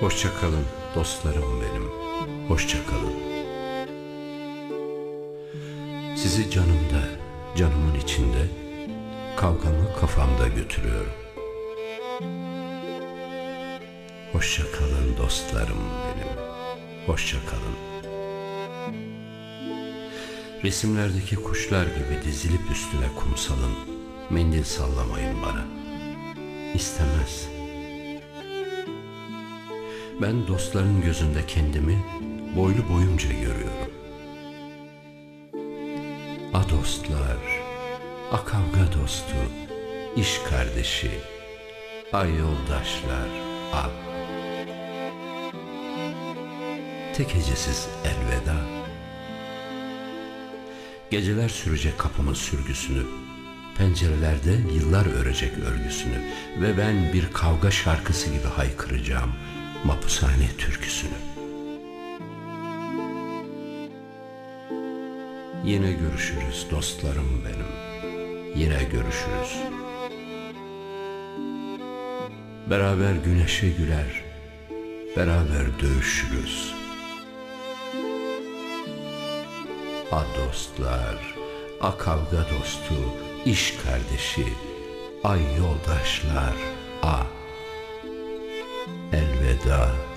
Hoşça kalın dostlarım benim. Hoşça kalın. Sizi canımda, canımın içinde, kavgamı kafamda götürüyorum. Hoşça kalın dostlarım benim. Hoşça kalın. Resimlerdeki kuşlar gibi dizilip üstüne kumsalın, mendil sallamayın bana. İstemez. Ben dostların gözünde kendimi boylu boyunca görüyorum. A dostlar, a kavga dostu, iş kardeşi, a yoldaşlar, a. Tek hecesiz elveda. Geceler sürecek kapımın sürgüsünü, pencerelerde yıllar örecek örgüsünü ve ben bir kavga şarkısı gibi haykıracağım mapushane türküsünü. Yine görüşürüz dostlarım benim. Yine görüşürüz. Beraber güneşe güler, beraber dövüşürüz. A dostlar, a kavga dostu, iş kardeşi, ay yoldaşlar, a veda.